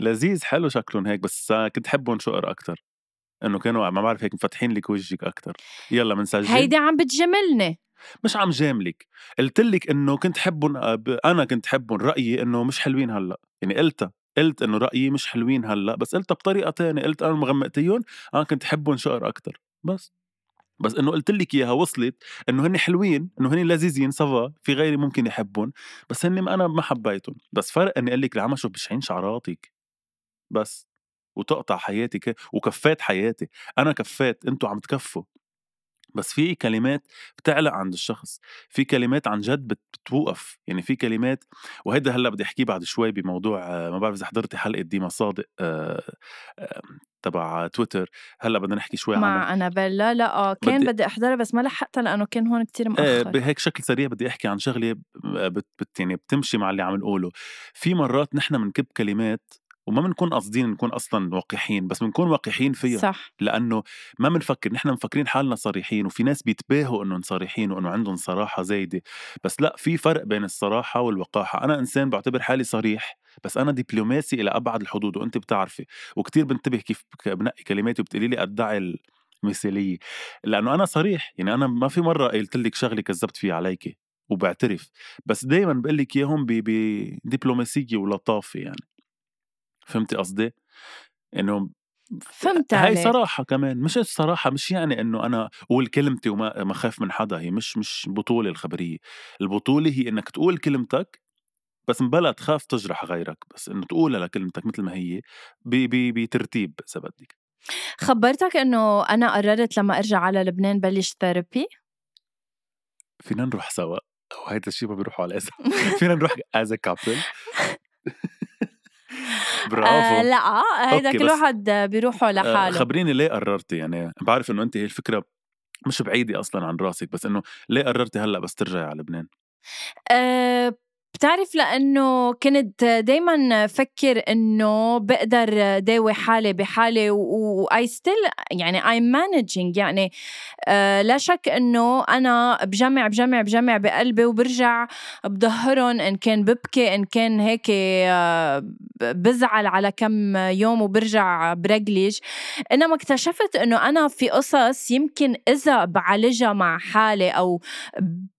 لذيذ حلو شكلهم هيك بس كنت حبهم شقر أكثر إنه كانوا ما بعرف هيك مفتحين لك وجهك أكثر يلا بنسجل هيدي عم بتجملني مش عم جاملك. قلت لك إنه كنت حبهم أنا كنت حبهم رأيي إنه مش حلوين هلأ. يعني قلتها. قلت إنه رأيي مش حلوين هلأ بس قلتها بطريقه تانية قلت أنا مغمقتيهم أنا كنت حبهم شقر أكتر بس. بس إنه قلت لك إياها وصلت إنه هن حلوين إنه هن لذيذين سوا في غيري ممكن يحبهم بس هن أنا ما حبيتهم. بس فرق إني أقول لك العمى شوف بشعين شعراتك. بس. وتقطع حياتي وكفات حياتي. أنا كفات أنتوا عم تكفوا. بس في كلمات بتعلق عند الشخص في كلمات عن جد بتوقف يعني في كلمات وهيدا هلأ بدي أحكيه بعد شوي بموضوع ما بعرف إذا حضرتي حلقة ديما صادق آه، تبع تويتر هلأ بدنا نحكي شوي مع مع انابيلا لا آه كان بدي, بدي احضرها بس ما لحقتها لأنه كان هون كتير مأخر إيه بهيك شكل سريع بدي أحكي عن شغلة بت, بت يعني بتمشي مع اللي عم نقوله. في مرات نحن بنكب كلمات وما بنكون قاصدين نكون أصلا وقحين بس بنكون وقحين فيها صح. لأنه ما بنفكر نحن مفكرين حالنا صريحين وفي ناس بيتباهوا انهم صريحين وإنه عندهم صراحة زايدة بس لأ في فرق بين الصراحة والوقاحة. أنا إنسان بعتبر حالي صريح بس أنا دبلوماسي إلى أبعد الحدود وأنت بتعرفي. وكتير بنتبه كيف بنقي كلماتي وبتقولي لي أدعي المثالية. لأنه أنا صريح يعني أنا ما في مرة قلت لك شغلة كذبت فيها عليكي وبعترف. بس دايما بقول لك إياهم بدبلوماسيه ولطافة يعني. فهمتي قصدي؟ إنه فهمت هاي عليك. صراحة كمان مش الصراحة مش يعني إنه أنا أقول كلمتي وما ما خاف من حدا هي مش مش بطولة الخبرية. البطولة هي إنك تقول كلمتك بس مبلا تخاف تجرح غيرك بس إنه تقولها لكلمتك مثل ما هي بترتيب إذا بدك. خبرتك إنه أنا قررت لما أرجع على لبنان بلش therapy فينا نروح سوا أو هيدا الشيء ما بيروحوا على اسم فينا نروح as couple برافو. آه لا هيدا okay، كل واحد بيروحوا آه، لحاله. خبريني ليه قررتي؟ يعني بعرف إنه انت هي الفكرة مش بعيدة أصلا عن راسك بس إنه ليه قررتي هلأ بس ترجعي على لبنان؟ أه بتعرف لأنه كنت دايما فكر إنه بقدر داوي حالي بحالي و I still يعني I'm managing يعني أه لا شك إنه أنا بجمع بجمع بجمع بقلبي وبرجع بظهرهم إن كان ببكي إن كان هيك آه، بزعل على كم يوم وبرجع برجلج إنما اكتشفت إنه أنا في قصص يمكن إذا بعالجها مع حالي أو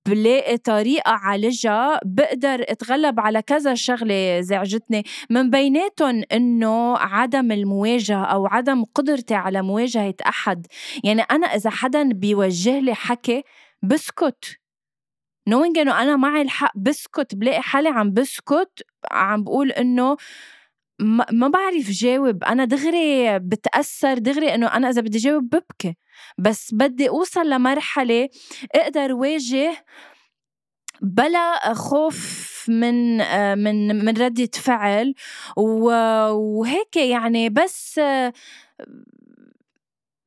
بلاقي طريقة عالجها بقدر أتغلب على كذا شغلة زعجتني. من بيناتهم إنه عدم المواجهة أو عدم قدرتي على مواجهة أحد. يعني أنا إذا حدا بيوجه لي حكي بسكت. knowing إنه أنا معي الحق بسكت بلاقي حالي عم بسكت عم بقول إنه ما ما بعرف جاوب. أنا دغري بتأثر دغري إنه أنا إذا بدي جاوب ببكي. بس بدي أوصل لمرحلة أقدر واجه بلا خوف من من من ردة فعل. وهيك يعني بس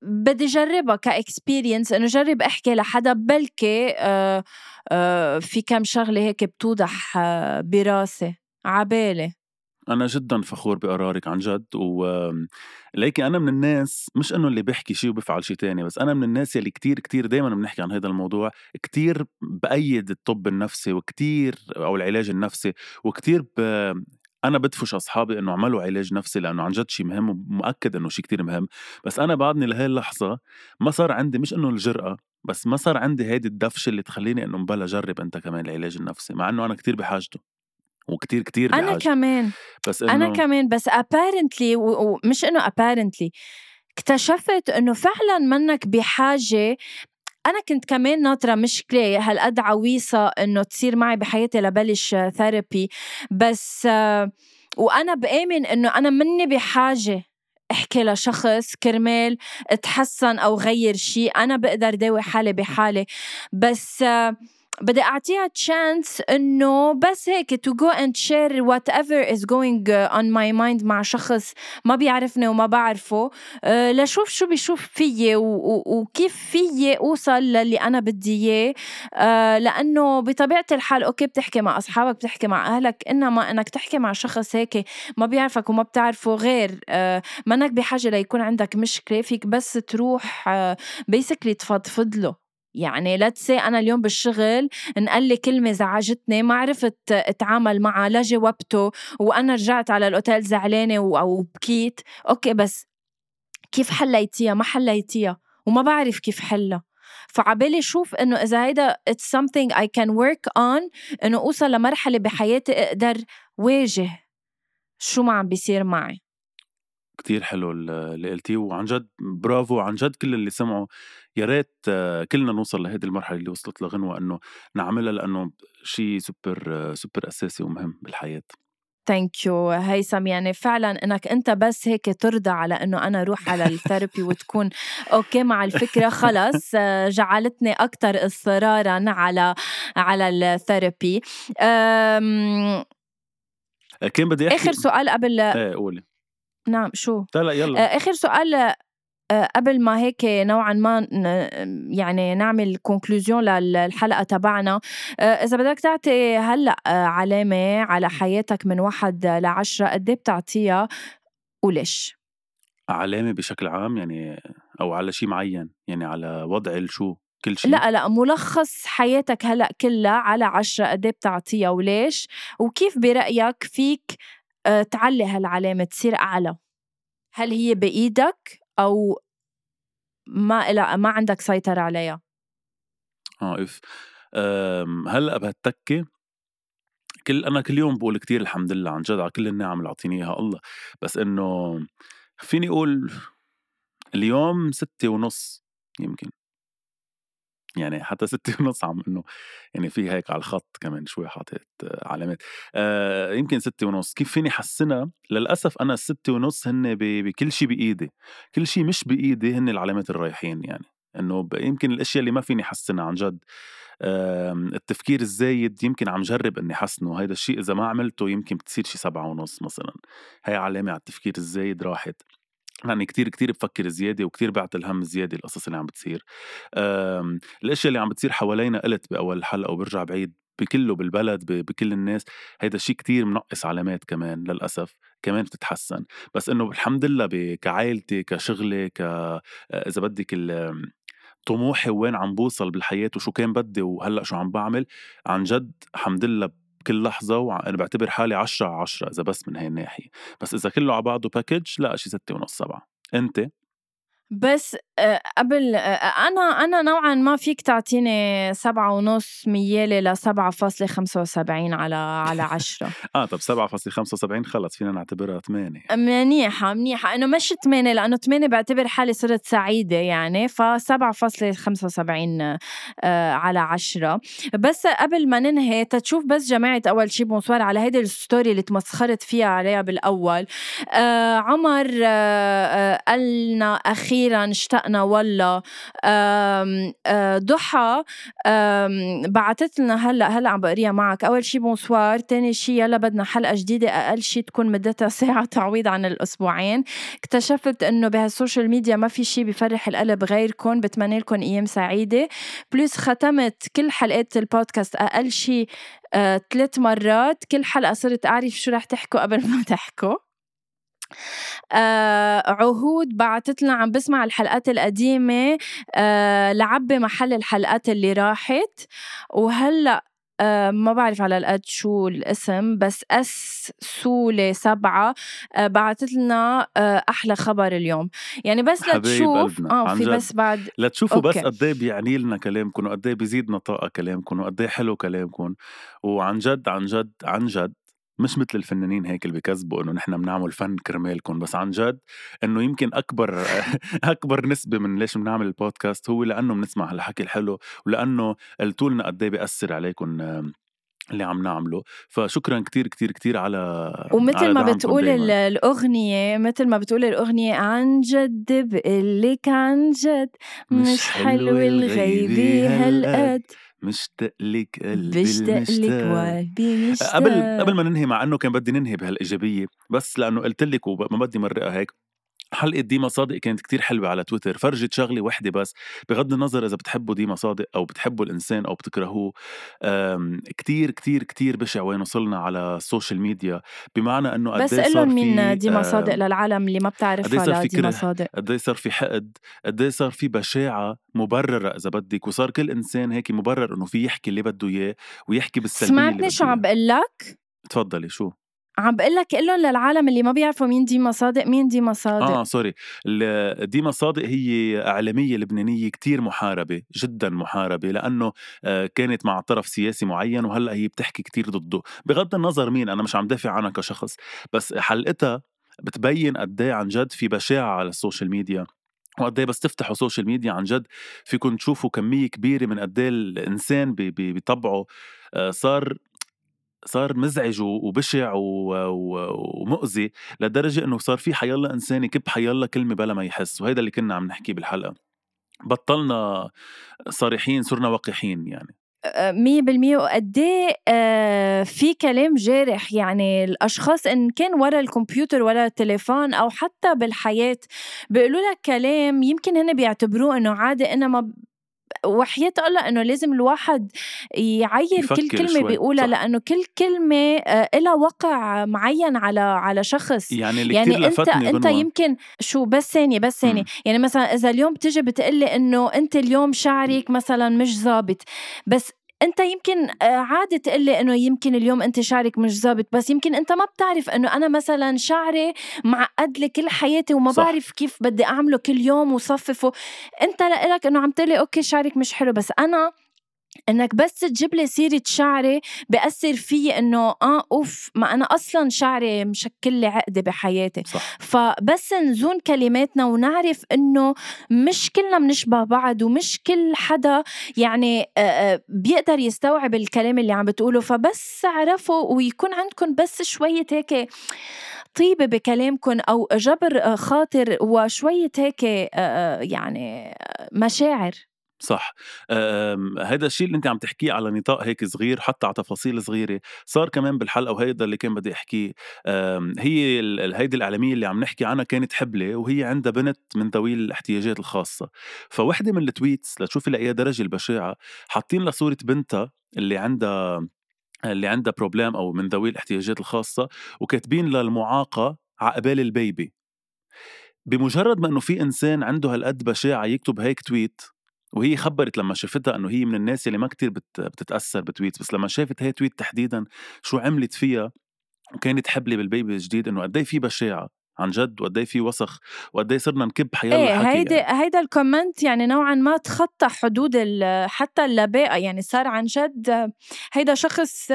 بدي جربها ك experience إنه جرب أحكي لحدا بلكي آه، آه، في كم شغلة هيك بتوضح آه، براسي. عبالي. أنا جدا فخور بقرارك عن جد و ليكي أنا من الناس مش إنه اللي بيحكي شيء وبفعل شيء تاني بس أنا من الناس اللي كتير كتير دائما بنحكي عن هذا الموضوع كتير بأيد الطب النفسي وكتير أو العلاج النفسي وكتير ب... أنا بدفش أصحابي إنه اعملوا علاج نفسي لأنه عن جد شيء مهم ومؤكد إنه شيء كتير مهم. بس أنا بعدني لهي اللحظة ما صار عندي مش إنه الجرأة بس ما صار عندي هيدي الدفشة اللي تخليني إنه مبلا جرب أنت كمان العلاج النفسي مع إنه أنا كتير بحاجته. وكتير كتير أنا بحاجته كمان. بس إنه أنا كمان بس apparently و- ومش إنه apparently اكتشفت إنه فعلا منك بحاجة. أنا كنت كمان ناطرة مشكله هالقد عويصه إنه تصير معي بحياتي لبلش ثيرابي بس وأنا بآمن إنه أنا مني بحاجة أحكي لشخص كرمال اتحسن أو غير شيء أنا بقدر داوي حالي بحالي. بس بدي أعطيها chance إنه بس هيك to go and share whatever is going on my mind مع شخص ما بيعرفني وما بعرفه. أه لشوف شو بيشوف فيي وكيف فيي أوصل للي أنا بدي إياه. أه لأنه بطبيعة الحال okay بتحكي مع أصحابك بتحكي مع أهلك إنما إنك تحكي مع شخص هيك ما بيعرفك وما بتعرفه غير أه منك بحاجة ليكون عندك مشكلة. فيك بس تروح basically تفضفض له. يعني let's say أنا اليوم بالشغل انقال لي كلمة زعجتني ما عرفت أتعامل معها لا جاوبته وأنا رجعت على الأوتيل زعلانة أو بكيت. okay بس كيف حليتيها؟ ما حليتيها وما بعرف كيف حلها. فعبالي شوف إنه إذا هيدا it's something I can work on إنه أوصل لمرحلة بحياتي أقدر واجه شو ما عم بيصير معي. كتير حلو ال- اللي قلتيه وعن جد برافو عن جد كل اللي سمعوا يا ريت آه، كلنا نوصل لهيدي المرحلة اللي وصلت لها غنوة إنه نعملها لأنه شيء سوبر آه، سوبر أساسي ومهم بالحياة. thank you هيثم. يعني فعلا إنك أنت بس هيك ترضى على إنه أنا أروح على ال therapy وتكون okay مع الفكرة خلص آه، جعلتني أكثر اصرارا على على ال therapy. كان بدي أحكي آخر سؤال قبل إيه قولي. نعم شو؟ لا لا يلا. آخر سؤال قبل ما هيك نوعا ما يعني نعمل كونكلوزيون للحلقة تبعنا آه، إذا بدك تعطي هلأ آه، علامة على حياتك من واحد لعشرة قد إيه بتعطيها وليش؟ علامة بشكل عام يعني أو على شيء معين يعني على وضع شو كل شيء لا لا ملخص حياتك هلأ كلها على عشرة قد إيه بتعطيها وليش؟ وكيف برأيك فيك تعلي هالعلامة تصير أعلى؟ هل هي بإيدك؟ أو ما إلا ما عندك سيطرة عليها. آه اف هلأ بهالتكة كل أنا كل يوم بقول كتير الحمد لله عن جد على كل النعم اللي عطيني إياها الله بس إنه فيني أقول اليوم ستة ونص يمكن. يعني حتى ستة ونص عم إنه يعني في هيك على الخط كمان شوي حاطط علامات. آه يمكن ستة ونص. كيف فيني حسنها للأسف أنا الستة ونص هن بكل شيء بإيدي. كل شيء مش بإيدي هن العلامات الرايحين يعني. إنه يمكن الأشياء اللي ما فيني أحسنها عن جد التفكير الزايد يمكن عم جرب إني حسنه هيدا الشيء إذا ما عملته يمكن بتصير شي سبعة ونص مثلا. هي علامة على التفكير الزايد راحت. يعني كتير كتير بفكر زيادة وكتير بعت الهم زيادة القصص اللي عم بتصير. الأشياء اللي عم بتصير حوالينا قلت بأول الحلقة وبرجع بعيد بكله بالبلد بكل الناس هيدا الشيء كتير منقص علامات كمان للأسف كمان بتتحسن. بس إنه الحمد لله كعائلتي كشغلي ك إذا بدك طموحي وين عم بوصل بالحياة وشو كان بدي وهلأ شو عم بعمل عن جد الحمد لله بكل لحظة وأنا بعتبر حالي عشرة على عشرة إذا بس من هاي الناحية. بس إذا كله على بعضه package لا شي ستة ونص سبعة. أنت؟ بس قبل أنا أنا نوعًا ما فيك تعطيني سبعة ونص لسبعة فاصلة خمسة وسبعين على على عشرة. آه طب سبعة فاصلة خمسة وسبعين خلص فينا نعتبرها ثمانية منيحة منيحة. إنه مش ثمانية لأنه ثمانية بعتبر حالي صرت سعيدة يعني فسبعة فاصلة خمسة وسبعين على عشرة. بس قبل ما ننهي تتشوف بس جماعة أول شي bonsoir على هيدي ال story اللي تمسخرت فيها عليها بالأول. آه عمر آه قالنا أخيرا أخيرا اشتقنا والله. آه، ضحى بعثت لنا هلأ هلأ عم بقريها معك. أول شي bonsoir تاني شي يلا بدنا حلقة جديدة أقل شي تكون مدتها ساعة تعويض عن الأسبوعين. اكتشفت إنه بهال social media ما في شي بفرح القلب غيركم بتمنى لكم أيام سعيدة. plus ختمت كل حلقات البودكاست أقل شي آه، ثلاث مرات. كل حلقة صرت أعرف شو رح تحكوا قبل ما تحكوا. آه عهود بعتت لنا عم بسمع الحلقات القديمة آه لعبي محل الحلقات اللي راحت. وهلأ آه ما بعرف على القد شو الاسم بس اس سولة سبعة آه بعتت لنا آه أحلى خبر اليوم. يعني بس لتشوف آه في بس بعد لتشوفوا بس قد إيه بيعني لنا كلامكم وقد إيه بيزيدنا طاقة كلامكم وقد إيه حلو كلامكم. وعن جد عن جد عن جد مش مثل الفنانين هيك اللي بكذبوا إنه نحن بنعمل فن كرمالكم بس عن جد إنه يمكن أكبر أكبر نسبة من ليش بنعمل البودكاست هو لأنه بنسمع هالحكي الحلو ولأنه قلتوا لنا قد إيه بيأثر عليكم اللي عم نعمله. فشكرا كتير كتير كتير على ومثل على ما بتقول الأغنية مثل ما بتقول الأغنية عن جد بقلك عن جد مش, مش حلو الغيبة هالقد مشتاق لك قلبي بشتاق لك وقلبي مشتاق قبل قبل ما ننهي مع إنه كان بدي ننهي بهالإيجابية بس لأنه قلت لك وما بدي مرقها هيك. حلقة ديما صادق كانت كتير حلوة على تويتر فرجت شغلة وحدة بس بغض النظر إذا بتحبوا ديما صادق أو بتحبوا الإنسان أو بتكرهوه كتير كتير كتير بشع وين وصلنا على السوشيال ميديا. بمعنى أنه بس قلن مين ديما صادق للعالم اللي ما بتعرفها ديما صادق. قد صار في حقد قد صار في بشاعة مبررة إذا بدك وصار كل إنسان هيك مبرر إنه في يحكي اللي بده إياه ويحكي بالسلبية سمعتني شو عم بقول لك؟ تفضلي شو؟ عم بقول لك قول لهم للعالم اللي ما بيعرفوا مين ديما صادق مين ديما صادق. آه سوري ديما صادق هي إعلامية لبنانية كتير محاربة جدا محاربة لأنه آه، كانت مع طرف سياسي معين وهلأ هي بتحكي كتير ضده. بغض النظر مين أنا مش عم دافع عنها كشخص بس حلقتها بتبين قد إيه عن جد في بشاعة على السوشيال ميديا وقد بس تفتحوا سوشيال ميديا عن جد فيكم تشوفوا كمية كبيرة من قد الإنسان بطبعه آه، صار صار مزعج وبشع ومؤذي لدرجة إنه صار في حيالله إنسان يكب حيالله كلمة بلا ما يحس وهيدا اللي كنا عم نحكيه بالحلقة. بطلنا صريحين صرنا وقحين يعني. مية بالمية وقد إيه في كلام جارح يعني الأشخاص إن كان ورا الكمبيوتر ورا التليفون أو حتى بالحياة بيقولوا لك كلام يمكن هن بيعتبروه إنه عادي إنما وحياة الله إنه لازم الواحد يعين كل كلمة شوي. بيقولها لأنه كل كلمة آه، لها وقع معين على على شخص. يعني اللي يعني أنت أنت يمكن شو بس ثانية بس ثانية. يعني مثلا إذا اليوم بتجي بتقلي إنه أنت اليوم شعرك مثلا مش ظابط بس أنت يمكن آه، عادي تقلي إنه يمكن اليوم أنت شعرك مش ظابط بس يمكن أنت ما بتعرف إنه أنا مثلا شعري معقد لي كل حياتي وما صح. بعرف كيف بدي أعمله كل يوم وصففه أنت لك إنه عم تقلي أوكي شعرك مش حلو بس أنا إنك بس تجيب لي سيرة شعري بأثر فيي إنه آه أوف ما أنا أصلا شعري مشكل لي عقدة بحياتي. صح. فبس نزون كلماتنا ونعرف إنه مش كلنا بنشبه بعض ومش كل حدا يعني بيقدر يستوعب الكلام اللي عم بتقوله. فبس اعرفوا ويكون عندكم بس شوية هيك طيبة بكلامكم أو جبر خاطر وشوية هيك يعني مشاعر. صح. هذا الشيء اللي انت عم تحكيه على نطاق هيك صغير حتى على تفاصيل صغيرة صار كمان بالحلقة وهيدا اللي كان بدي أحكيه. هي هيدي الإعلامية اللي عم نحكي عنها كانت حبلة وهي عندها بنت من ذوي الاحتياجات الخاصة. فوحدة من التويتس لتشوفي لاي درجة البشاعة حاطين لها صورة بنتها اللي عندها اللي عندها problème أو من ذوي الاحتياجات الخاصة وكاتبين للمعاقة عقبال البيبي. بمجرد ما إنه في إنسان عنده هالقد بشاعة يكتب هيك tweet وهي خبرت لما شافتها إنه هي من الناس اللي ما كتير بت بتتأثر ب tweet بس لما شافت هي tweet تحديدا شو عملت فيها وكانت حبلة بالبيبي الجديد إنه قد في بشاعة عن جد وقد إيه في وسخ وقد إيه صرنا نكب حيالله إيه هيدا يعني. هيدا ال comment يعني نوعا ما تخطى حدود حتى اللباقه يعني صار عن جد هيدا شخص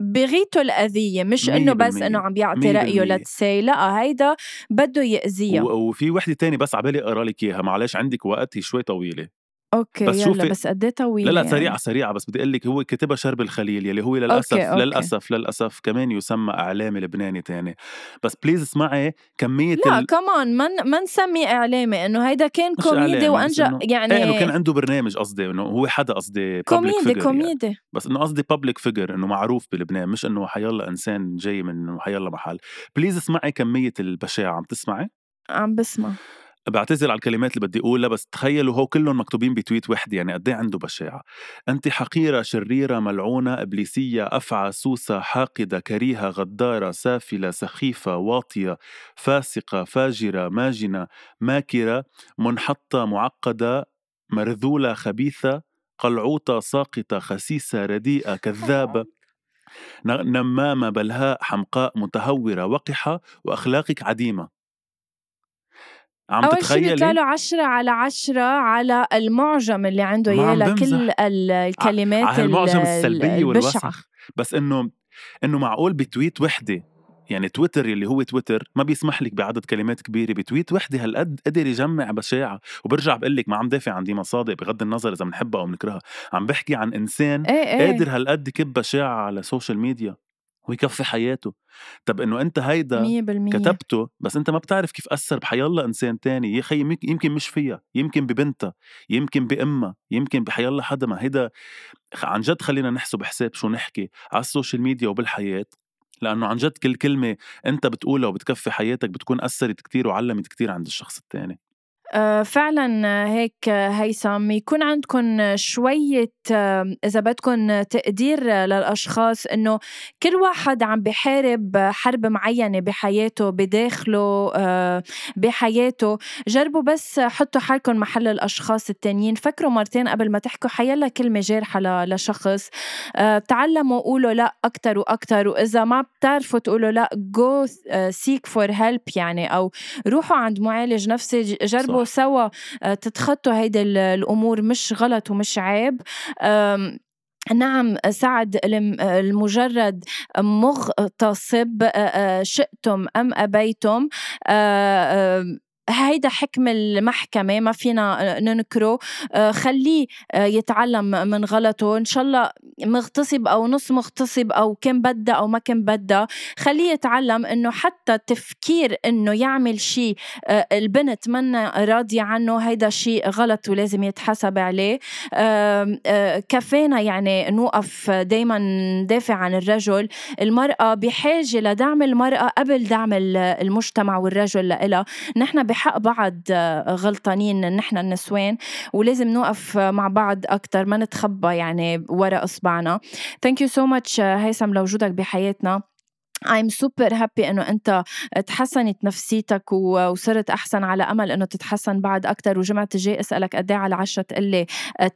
بغيته الأذية مش إنه بس إنه عم بيعطي رأيه لتسي لأ هيدا بده يأذيها. وفي وحدة تانية بس عبالي أقرا لك إياها معلش عندك وقت هي شوي طويلة. أوكي بس يلا بس قد إيه طويل لا لا سريعه يعني. سريعة بس بدي أقول لك هو كتبها شرب الخليل يلي هو للأسف أوكي أوكي. للأسف للأسف كمان يسمى إعلامي لبناني تاني بس please اسمعي كمية لا ال... كمان ما ما نسميه إعلامي إنه هيدا كان كوميدي وأنجا يعني إيه إنه كان عنده برنامج قصدي إنه هو حدا قصدي كوميدي كوميدي يعني. بس إنه قصدي public figure إنه معروف بلبنان مش إنه حيلا إنسان جاي من حيلا محل please اسمعي كمية البشاعة عم تسمعي عم بسمع بعتذر على الكلمات اللي بدي أقولها بس تخيلوا هو كلهم مكتوبين ب tweet وحده يعني قد إيه عنده بشاعة. انت حقيرة شريرة ملعونة إبليسية أفعى سوسة حاقدة كريهة غدارة سافلة سخيفة واطية فاسقة فاجرة ماجنة ماكرة منحطة معقدة مرذولة خبيثة قلعوطة ساقطة خسيسة رديئة كذابة نمامة بلهاء حمقاء متهورة وقحة وأخلاقك عديمة. عم أول شيء له 10 على 10 على المعجم اللي عنده إياه لكل الكلمات على المعجم السلبية والوسخ بس إنه إنه معقول بتويت وحدة يعني تويتر اللي هو تويتر ما بيسمح لك بعدد كلمات كبيرة ب tweet وحدة هالقد قدر يجمع بشاعة. وبرجع بقول لك ما عم دافع عن ديما صادق بغض النظر إذا بنحبها أو بنكرهها. عم بحكي عن إنسان إيه إيه. قادر هالقد كب بشاعة على السوشيال ميديا ويكفي حياته. طب إنه أنت هيدا مية بالمية. كتبته بس أنت ما بتعرف كيف أثر بحيالله إنسان تاني. يا خي يمكن مش فيها يمكن ببنتها يمكن بأمها يمكن بحيالله حدا ما هيدا عن جد خلينا نحسب حساب شو نحكي على السوشيال ميديا وبالحياة. لأنه عن جد كل كلمة أنت بتقولها وبتكفي حياتك بتكون أثرت كتير وعلمت كتير عند الشخص التاني. فعلا هيك هيثم. يكون عندكم شوية إذا بدكم تقدير للأشخاص إنه كل واحد عم بحارب حرب معينة بحياته بداخله آه، بحياته. جربوا بس حطوا حالكم محل الأشخاص التانيين. فكروا مرتين قبل ما تحكوا حيلا كلمة جارحة لشخص. آه، تعلموا قولوا لا أكتر وأكتر. وإذا ما بتعرفوا تقولوا لا go seek for help يعني أو روحوا عند معالج نفسي. جربوا سوا آه، تتخطوا هيدي الأمور مش غلط ومش عيب. نعم سعد المجرد مغتصب آه، آه، شئتم أم أبيتم. هيدا حكم المحكمة ما فينا ننكره. آه، خليه آه، يتعلم من غلطه. إن شاء الله مغتصب أو نص مغتصب أو كم بدها أو ما كم بدها خليه يتعلم إنه حتى تفكير إنه يعمل شيء آه، البنت منا راضية عنه هيدا شيء غلط ولازم يتحسب عليه. كفينا يعني نوقف دايما ندافع عن الرجل. المرأة بحاجة لدعم المرأة قبل دعم المجتمع والرجل لإلها. نحن بحق بعض غلطانين نحن النسوان ولازم نوقف مع بعض أكتر ما نتخبى يعني ورا إصبعنا. thank you so much هيثم لوجودك بحياتنا. I'm super happy إنه أنت تحسنت نفسيتك وصرت أحسن على أمل إنه تتحسن بعد أكثر وجمعة الجاي أسألك قد إيه على العشرة تقلي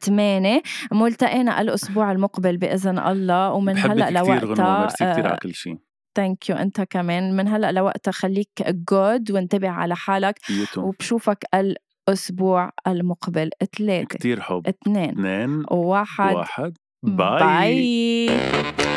ثمانية ملتقينا الأسبوع المقبل بإذن الله ومن هلأ لوقتها ميرسي كثير على كل شيء. thank you أنت كمان. من هلأ لوقتها خليك good وانتبه على حالك وبشوفك الأسبوع المقبل. ثلاثة كثير حب. اثنين اثنين واحد واحد. bye, bye.